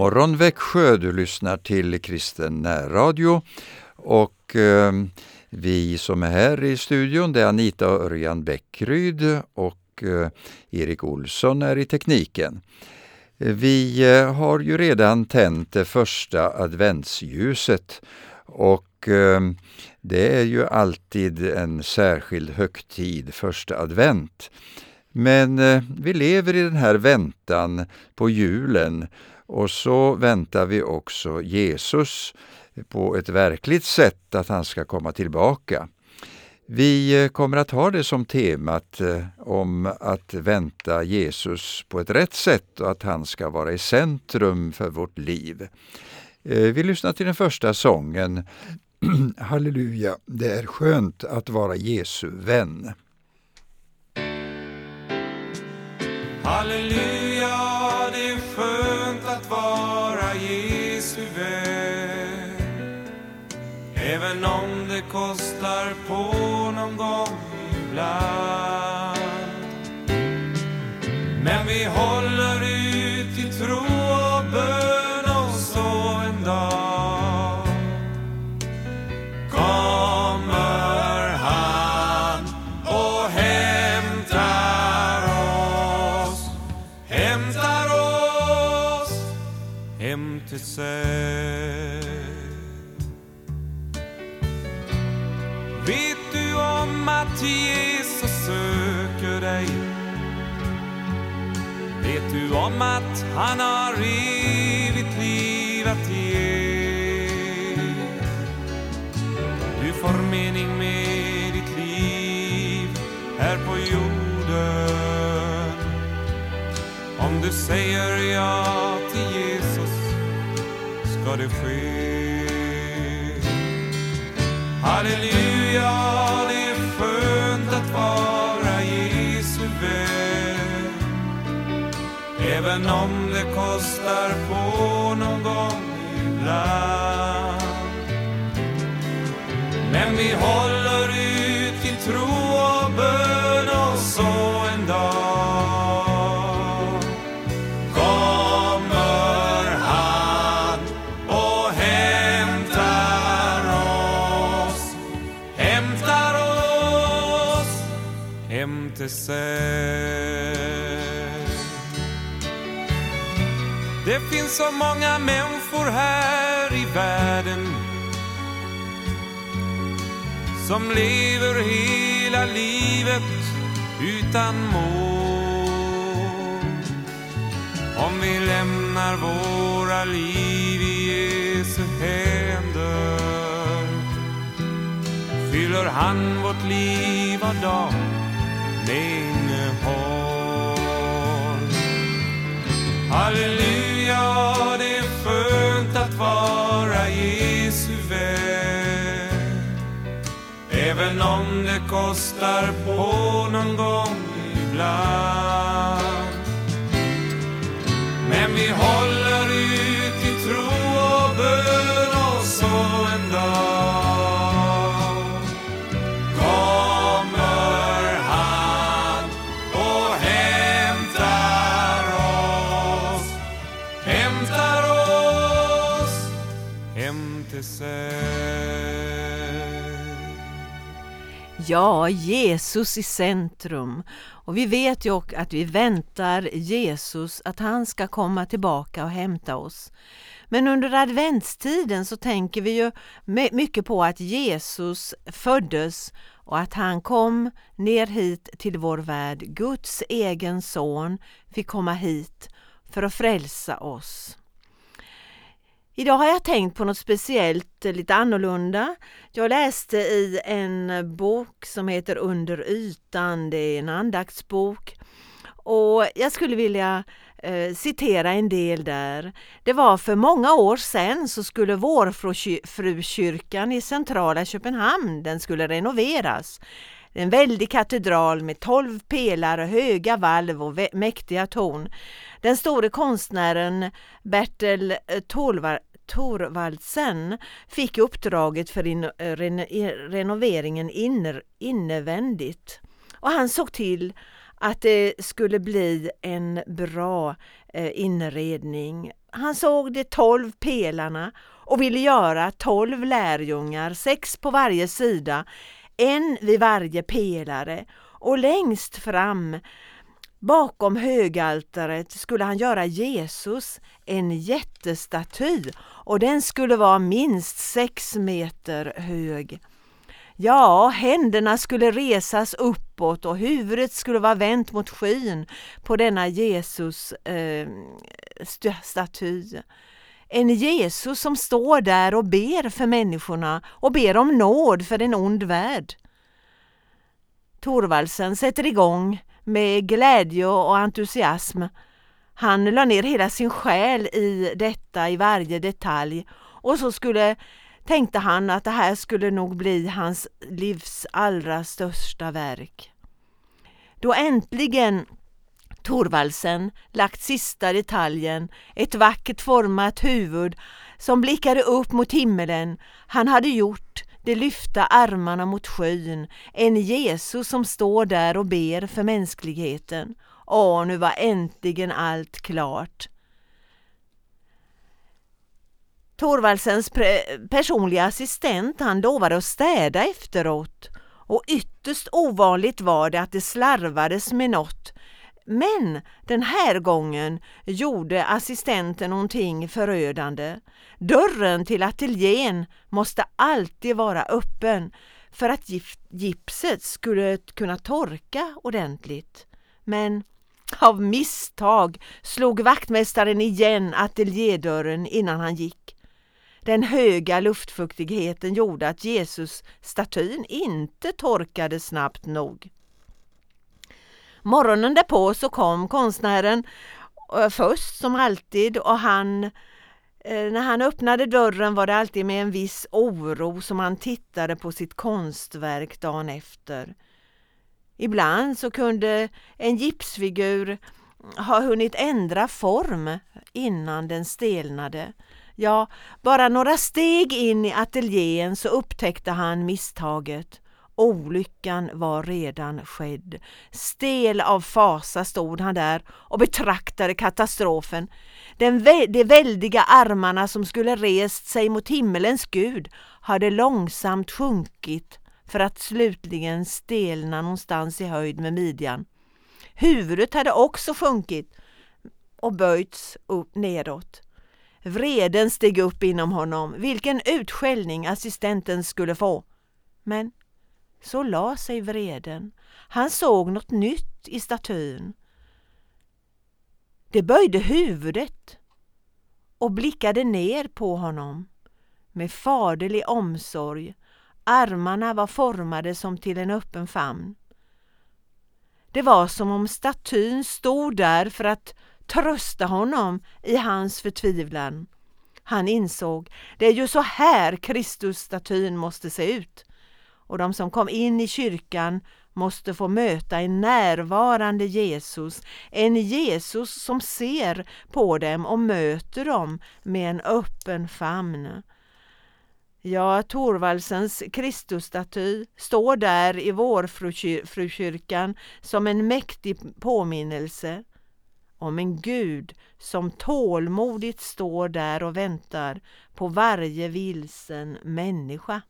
morgon Växjö, du lyssnar till Kristen närradio och eh, vi som är här i studion det är Anita och Örjan Bäckryd och eh, Erik Olsson är i tekniken. Vi eh, har ju redan tänt det första adventsljuset och eh, det är ju alltid en särskild högtid, första advent. Men eh, vi lever i den här väntan på julen och så väntar vi också Jesus på ett verkligt sätt att han ska komma tillbaka. Vi eh, kommer att ha det som temat eh, om att vänta Jesus på ett rätt sätt och att han ska vara i centrum för vårt liv. Eh, vi lyssnar till den första sången Halleluja, det är skönt att vara Jesu vän. Halleluja, Även om det kostar på någon gång ibland. Men vi håller att Jesus söker dig? Vet du om att han har evigt liv att ge? Du får mening med ditt liv här på jorden. Om du säger ja till Jesus ska det ske. Halleluja, Även om det kostar på någon gång ibland. Men vi håller ut i tro och bön och så en dag kommer han och hämtar oss, hämtar oss hem till sig. Finns så många människor här i världen som lever hela livet utan mål. Om vi lämnar våra liv i Jesu händer fyller han vårt liv var dag med innehåll. Halleluja, vara Jesu vän. Även om det kostar på någon gång ibland. Men vi håller ut i tro och bön Ja, Jesus i centrum. Och vi vet ju också att vi väntar Jesus, att han ska komma tillbaka och hämta oss. Men under adventstiden så tänker vi ju mycket på att Jesus föddes och att han kom ner hit till vår värld. Guds egen son fick komma hit för att frälsa oss. Idag har jag tänkt på något speciellt, eh, lite annorlunda. Jag läste i en eh, bok som heter Under ytan, det är en andaktsbok. Och jag skulle vilja eh, citera en del där. Det var för många år sedan så skulle Vårfrukyrkan i centrala Köpenhamn, den skulle renoveras. En väldig katedral med tolv pelare, höga valv och mäktiga torn. Den store konstnären Bertel eh, Thorvaldsen fick uppdraget för in, reno, eh, eh, renoveringen inner, innevändigt. Och han såg till att det skulle bli en bra eh, inredning han såg de tolv pelarna och ville göra tolv lärjungar, sex på varje sida, en vid varje pelare och längst fram Bakom högaltaret skulle han göra Jesus en jättestaty och den skulle vara minst sex meter hög. Ja, händerna skulle resas uppåt och huvudet skulle vara vänt mot skyn på denna Jesus eh. En Jesus som står där och ber för människorna och ber om nåd för en ond värld. Torvaldsen sätter igång med glädje och entusiasm. Han la ner hela sin själ i detta i varje detalj och så skulle tänkte han att det här skulle nog bli hans livs allra största verk. Då äntligen Torvaldsen lagt sista detaljen, ett vackert format huvud som blickade upp mot himmelen. Han hade gjort de lyfta armarna mot skyn, en Jesus som står där och ber för mänskligheten. Åh, nu var äntligen allt klart. Torvaldsens personliga assistent han lovade att städa efteråt och ytterst ovanligt var det att det slarvades med något. Men den här gången gjorde assistenten någonting förödande. Dörren till ateljén måste alltid vara öppen för att gipset skulle kunna torka ordentligt. Men av misstag slog vaktmästaren igen ateljédörren innan han gick. Den höga luftfuktigheten gjorde att Jesus-statyn inte torkade snabbt nog. Morgonen därpå så kom konstnären eh, först som alltid och han eh, när han öppnade dörren var det alltid med en viss oro som han tittade på sitt konstverk dagen efter. Ibland så kunde en gipsfigur ha hunnit ändra form innan den stelnade. Ja, bara några steg in i ateljén så upptäckte han misstaget. Olyckan var redan skedd. Stel av fasa stod han där och betraktade katastrofen. Den vä de väldiga armarna som skulle rest sig mot himmelens Gud hade långsamt sjunkit för att slutligen stelna någonstans i höjd med midjan. Huvudet hade också sjunkit och böjts upp nedåt. Vreden steg upp inom honom, vilken utskällning assistenten skulle få. Men så la sig vreden. Han såg något nytt i statyn. Det böjde huvudet och blickade ner på honom med faderlig omsorg. Armarna var formade som till en öppen famn. Det var som om statyn stod där för att trösta honom i hans förtvivlan. Han insåg, det är ju så här Kristusstatyn måste se ut. Och de som kom in i kyrkan måste få möta en närvarande Jesus, en Jesus som ser på dem och möter dem med en öppen famn. Ja, Torvaldsens Kristusstaty står där i vårfrukyrkan som en mäktig påminnelse om en Gud som tålmodigt står där och väntar på varje vilsen människa.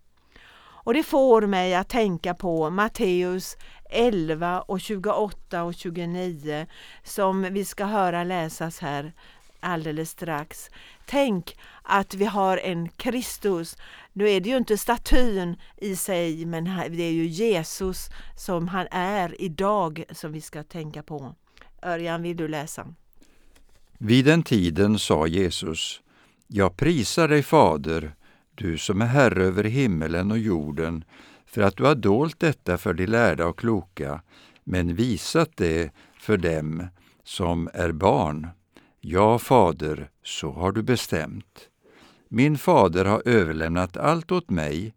Och det får mig att tänka på Matteus 11 och 28 och 29 som vi ska höra läsas här alldeles strax. Tänk att vi har en Kristus. Nu är det ju inte statyn i sig men det är ju Jesus som han är idag som vi ska tänka på. Örjan, vill du läsa? Vid den tiden sa Jesus, Jag prisar dig Fader, du som är Herre över himmelen och jorden, för att du har dolt detta för de lärda och kloka, men visat det för dem som är barn. Ja, Fader, så har du bestämt. Min fader har överlämnat allt åt mig.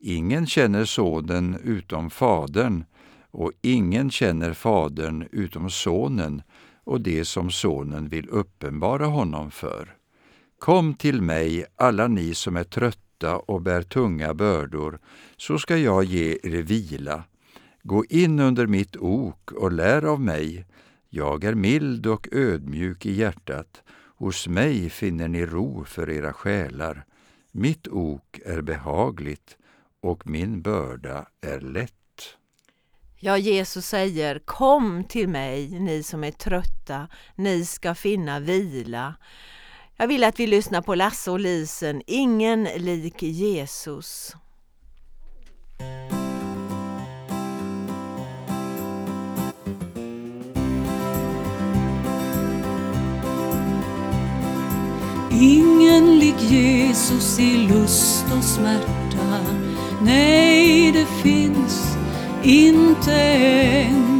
Ingen känner Sonen utom Fadern, och ingen känner Fadern utom Sonen och det som Sonen vill uppenbara honom för. Kom till mig, alla ni som är trötta och bär tunga bördor, så ska jag ge er vila. Gå in under mitt ok och lär av mig. Jag är mild och ödmjuk i hjärtat, Hos mig finner ni ro för era själar. Mitt ok är behagligt och min börda är lätt. Ja, Jesus säger Kom till mig, ni som är trötta, ni ska finna vila. Jag vill att vi lyssnar på Lasse och Lisen, Ingen lik Jesus. Ingen lik Jesus i lust och smärta. Nej, det finns inte en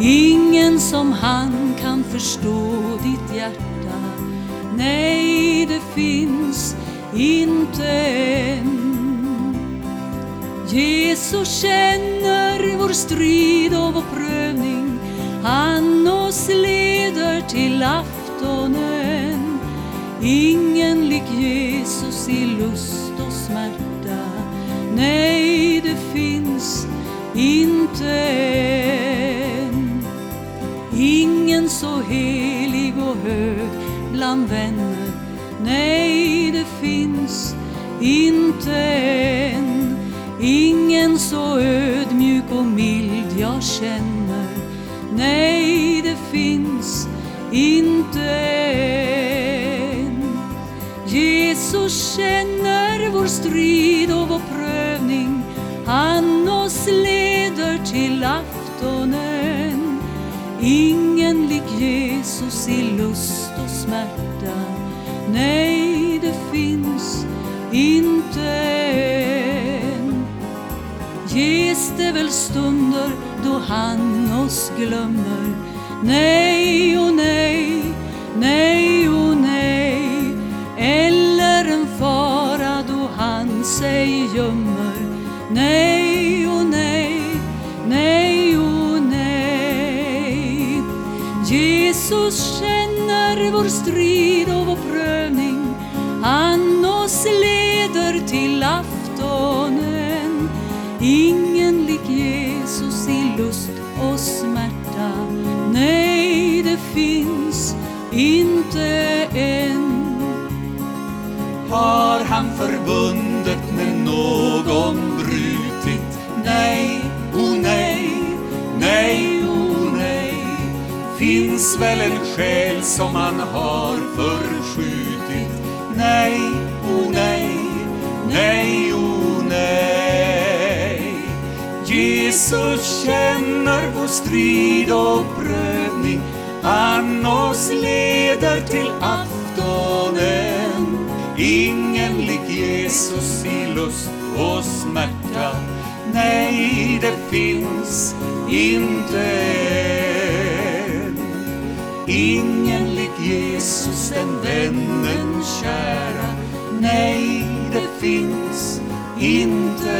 Ingen som han kan förstå ditt hjärta. Nej, det finns inte än. Jesus känner vår strid och vår prövning Han oss leder till aftonen Ingen lik Jesus i lust och smärta Nej, det finns inte än. Ingen så helig och hög bland vänner. Nej, det finns inte en Ingen så ödmjuk och mild jag känner. Nej, det finns inte en Jesus känner vår strid och vår prövning. Han oss leder till aftonen. Ingen lik Jesus i lust smärta. Nej, det finns inte än. Ges det väl stunder då han oss glömmer? Nej och nej, nej och nej. Eller en fara då han sig gömmer? Nej och nej, nej och nej. Jesus vår strid och vår prövning. Han oss leder till aftonen. Ingen lik Jesus i lust och smärta. Nej, det finns inte en. Har han förbundet med någon? Finns väl en själ som han har förskjutit? Nej, o nej, nej, o nej. Jesus känner vår strid och prövning. Han oss leder till aftonen. Ingen lik Jesus i lust och smärta. Nej, det finns inte en. Ingen lik Jesus, den vännen kära. Nej, det finns inte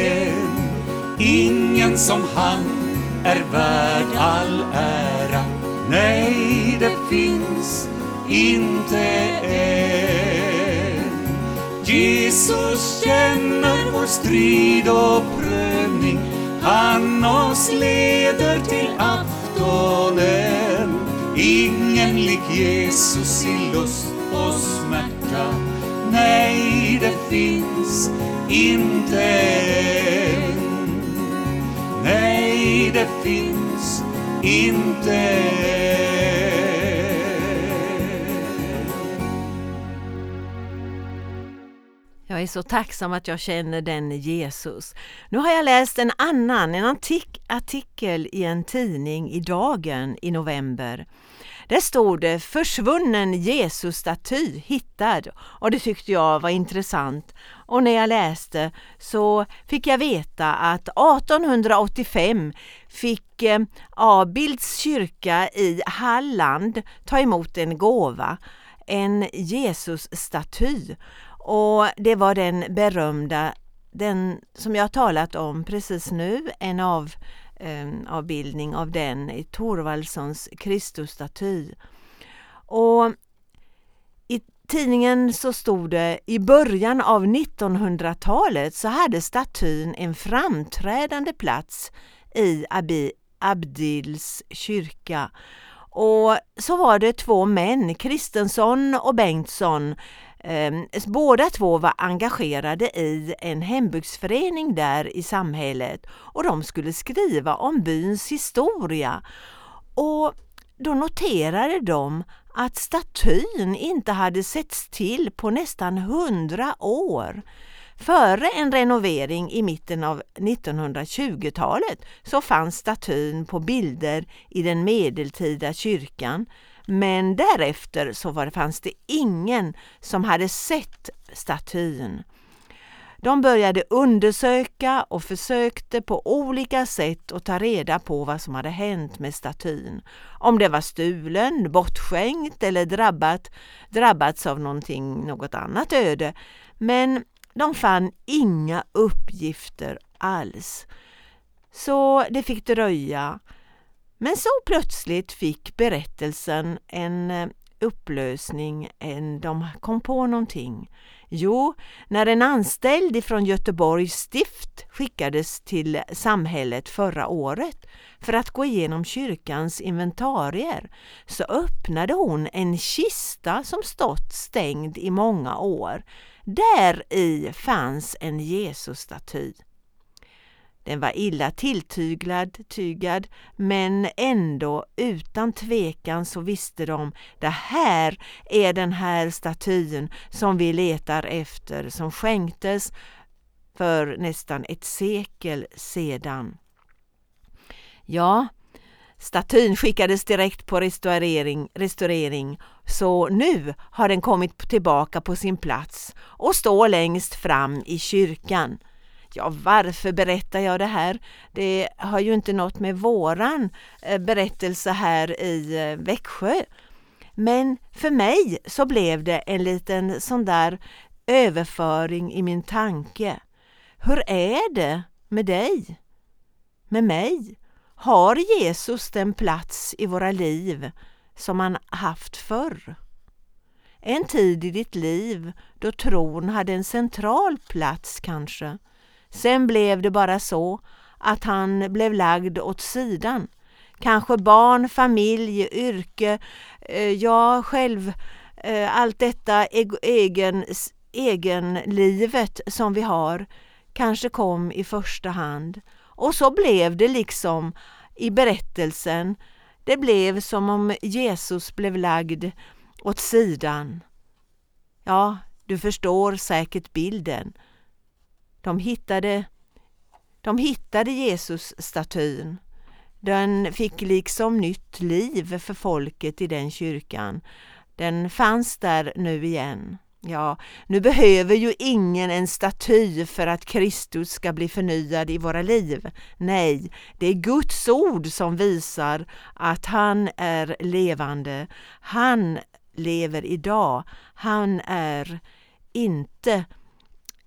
en. Ingen som han är värd all ära. Nej, det finns inte en. Jesus känner vår strid och prövning. Han oss leder till aftonen. Ingen lik Jesus i lust och smärta. Nej, det finns inte en. Nej, det finns inte Jag är så tacksam att jag känner den Jesus. Nu har jag läst en annan, en antik artikel i en tidning i Dagen i november. Där stod det försvunnen Jesusstaty hittad och det tyckte jag var intressant. Och när jag läste så fick jag veta att 1885 fick eh, Abilds kyrka i Halland ta emot en gåva, en Jesusstaty. Och det var den berömda, den som jag talat om precis nu, en av Eh, avbildning av den i Torvaldssons Kristusstaty. Och i tidningen så stod det i början av 1900-talet så hade statyn en framträdande plats i Abi, Abdils kyrka. Och så var det två män, Kristensson och Bengtsson. Eh, båda två var engagerade i en hembygdsförening där i samhället och de skulle skriva om byns historia. Och då noterade de att statyn inte hade setts till på nästan hundra år. Före en renovering i mitten av 1920-talet så fanns statyn på bilder i den medeltida kyrkan men därefter så var, fanns det ingen som hade sett statyn. De började undersöka och försökte på olika sätt att ta reda på vad som hade hänt med statyn. Om det var stulen, bortskänkt eller drabbat, drabbats av någonting, något annat öde. Men de fann inga uppgifter alls. Så det fick dröja. Men så plötsligt fick berättelsen en eh, upplösning, en, de kom på någonting. Jo, när en anställd ifrån Göteborgs stift skickades till samhället förra året för att gå igenom kyrkans inventarier så öppnade hon en kista som stått stängd i många år. Där i fanns en Jesusstaty. Den var illa tilltyglad, tygad, men ändå utan tvekan så visste de det här är den här statyn som vi letar efter, som skänktes för nästan ett sekel sedan. Ja, statyn skickades direkt på restaurering, restaurering så nu har den kommit tillbaka på sin plats och står längst fram i kyrkan. Ja, varför berättar jag det här? Det har ju inte något med våran eh, berättelse här i eh, Växjö. Men för mig så blev det en liten sån där överföring i min tanke. Hur är det med dig? Med mig? Har Jesus den plats i våra liv som han haft förr? En tid i ditt liv då tron hade en central plats kanske. Sen blev det bara så att han blev lagd åt sidan. Kanske barn, familj, yrke, eh, jag själv, eh, allt detta egen, egenlivet som vi har kanske kom i första hand. Och så blev det liksom i berättelsen. Det blev som om Jesus blev lagd åt sidan. Ja, du förstår säkert bilden. De hittade, de hittade Jesus-statyn. Den fick liksom nytt liv för folket i den kyrkan. Den fanns där nu igen. Ja, nu behöver ju ingen en staty för att Kristus ska bli förnyad i våra liv. Nej, det är Guds ord som visar att han är levande. Han lever idag. Han är inte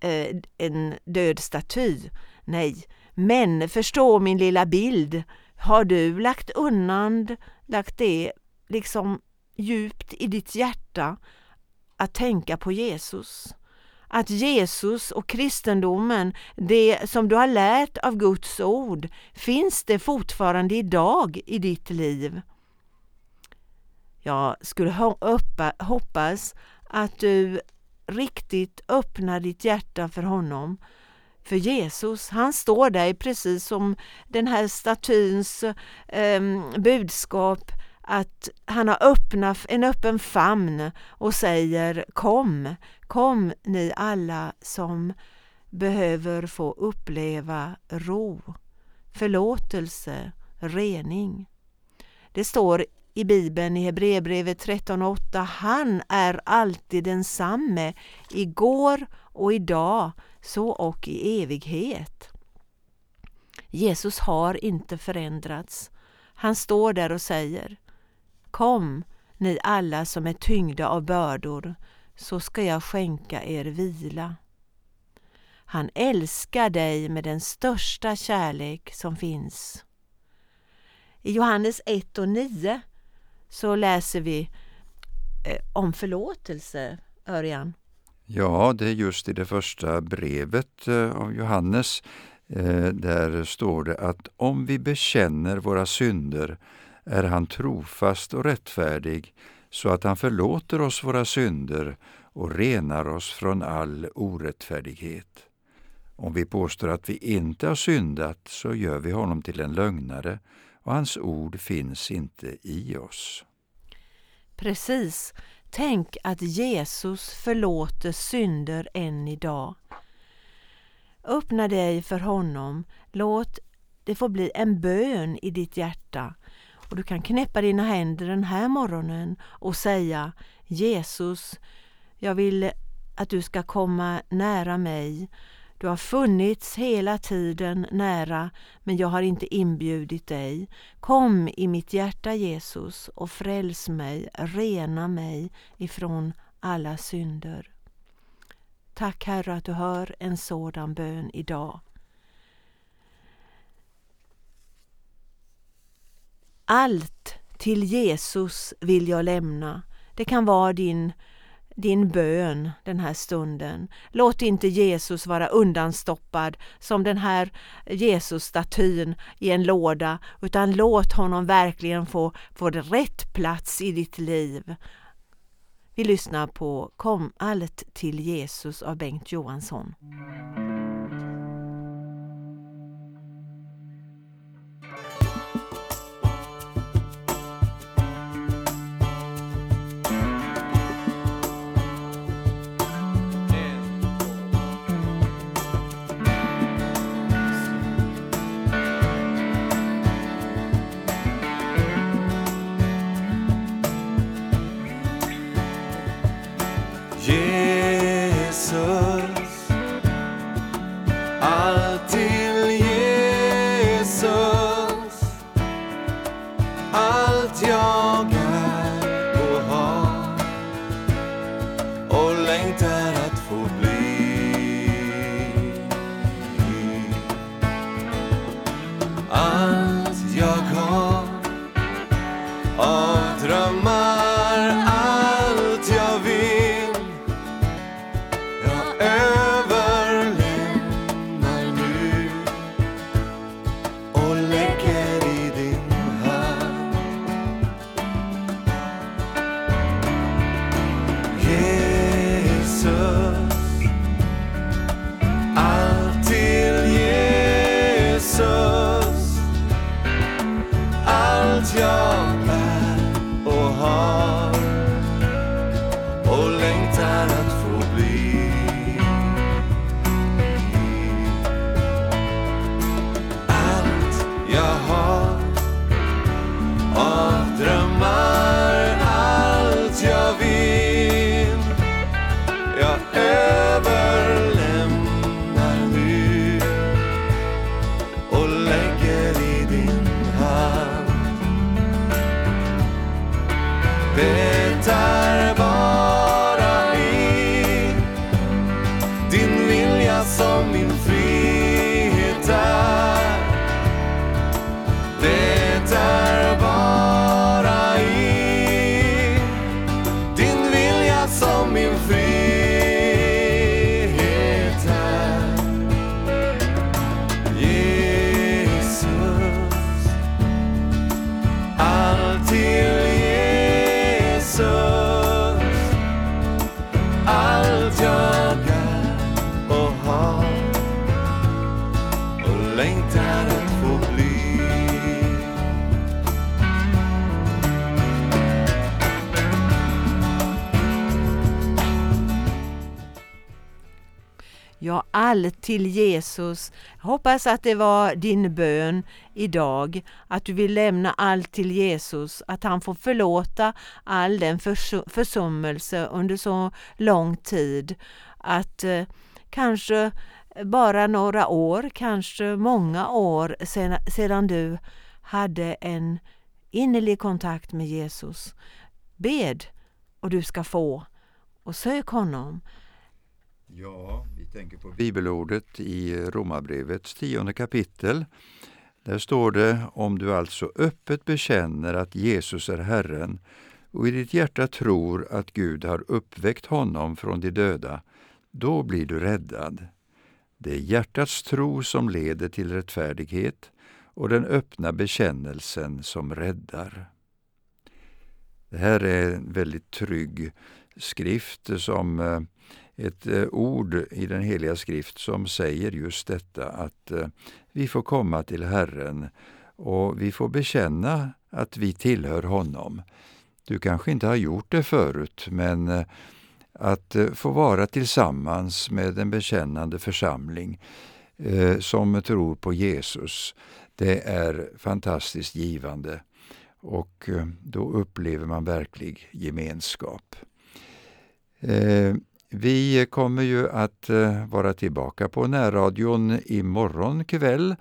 Eh, en död staty. Nej, men förstå min lilla bild. Har du lagt undan, lagt det liksom djupt i ditt hjärta att tänka på Jesus? Att Jesus och kristendomen, det som du har lärt av Guds ord, finns det fortfarande idag i ditt liv? Jag skulle hoppas att du riktigt öppnar ditt hjärta för honom. För Jesus, han står där precis som den här statyns eh, budskap att han har öppna, en öppen famn och säger Kom, kom ni alla som behöver få uppleva ro, förlåtelse, rening. Det står i Bibeln i Hebreerbrevet 13.8. Han är alltid densamme, igår och idag, så och i evighet. Jesus har inte förändrats. Han står där och säger Kom, ni alla som är tyngda av bördor, så ska jag skänka er vila. Han älskar dig med den största kärlek som finns. I Johannes 1 och 9 så läser vi eh, om förlåtelse, Örjan. Ja, det är just i det första brevet eh, av Johannes. Eh, där står det att om vi bekänner våra synder är han trofast och rättfärdig så att han förlåter oss våra synder och renar oss från all orättfärdighet. Om vi påstår att vi inte har syndat så gör vi honom till en lögnare och hans ord finns inte i oss. Precis. Tänk att Jesus förlåter synder än idag. Öppna dig för honom. Låt det få bli en bön i ditt hjärta. Och Du kan knäppa dina händer den här morgonen och säga Jesus, jag vill att du ska komma nära mig. Du har funnits hela tiden nära, men jag har inte inbjudit dig. Kom i mitt hjärta Jesus och fräls mig, rena mig ifrån alla synder. Tack Herre att du hör en sådan bön idag. Allt till Jesus vill jag lämna. Det kan vara din din bön den här stunden. Låt inte Jesus vara undanstoppad som den här Jesusstatyn i en låda, utan låt honom verkligen få, få rätt plats i ditt liv. Vi lyssnar på Kom allt till Jesus av Bengt Johansson. Allt till Jesus. Jag hoppas att det var din bön idag, att du vill lämna allt till Jesus, att han får förlåta all den förs försummelse under så lång tid. Att eh, kanske bara några år, kanske många år sedan, sedan du hade en innerlig kontakt med Jesus. Bed och du ska få och sök honom. Ja, vi tänker på bibelordet i Romarbrevets tionde kapitel. Där står det, om du alltså öppet bekänner att Jesus är Herren och i ditt hjärta tror att Gud har uppväckt honom från de döda, då blir du räddad. Det är hjärtats tro som leder till rättfärdighet och den öppna bekännelsen som räddar. Det här är en väldigt trygg skrift som eh, ett eh, ord i den heliga skrift som säger just detta att eh, vi får komma till Herren och vi får bekänna att vi tillhör honom. Du kanske inte har gjort det förut, men eh, att få vara tillsammans med en bekännande församling som tror på Jesus, det är fantastiskt givande och då upplever man verklig gemenskap. Vi kommer ju att eh, vara tillbaka på närradion imorgon kväll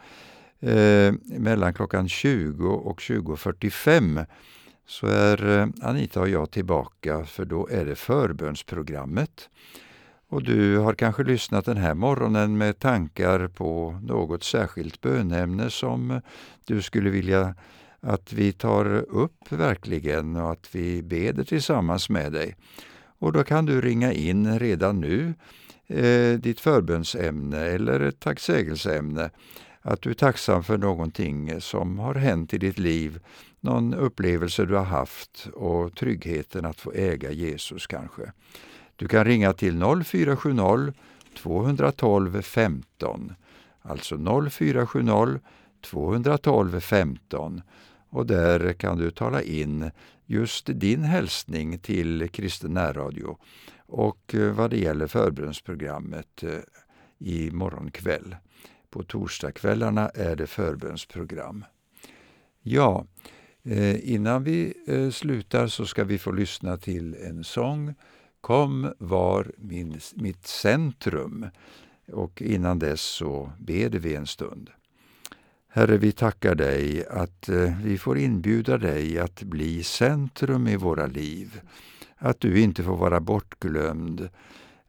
eh, mellan klockan 20 och 20.45 så är eh, Anita och jag tillbaka för då är det förbönsprogrammet. Och du har kanske lyssnat den här morgonen med tankar på något särskilt bönämne som du skulle vilja att vi tar upp verkligen och att vi beder tillsammans med dig. Och då kan du ringa in redan nu eh, ditt förbönsämne eller ett tacksägelseämne. Att du är tacksam för någonting som har hänt i ditt liv, någon upplevelse du har haft och tryggheten att få äga Jesus kanske. Du kan ringa till 0470 212 15, alltså 0470 212 15 och där kan du tala in just din hälsning till Kristen närradio och eh, vad det gäller förbönsprogrammet eh, i morgonkväll. På torsdagskvällarna är det förbönsprogram. Ja, eh, innan vi slutar så ska vi få lyssna till en sång Kom var min, mitt centrum. Och innan dess så ber vi en stund. Herre, vi tackar dig att eh, vi får inbjuda dig att bli centrum i våra liv, att du inte får vara bortglömd.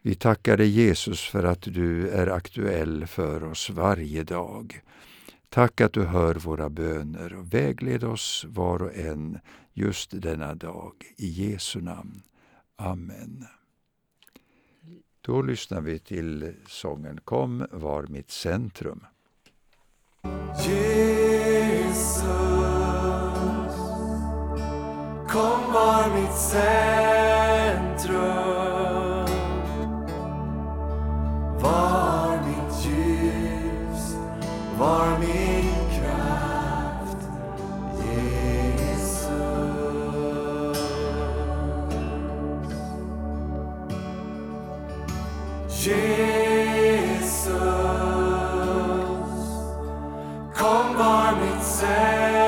Vi tackar dig Jesus för att du är aktuell för oss varje dag. Tack att du hör våra böner och vägled oss var och en just denna dag. I Jesu namn. Amen. Då lyssnar vi till sången Kom var mitt centrum. Jesus, kom var mitt centrum. Var mitt ljus, var min kraft. Jesus. Jesus, kom var mitt centrum.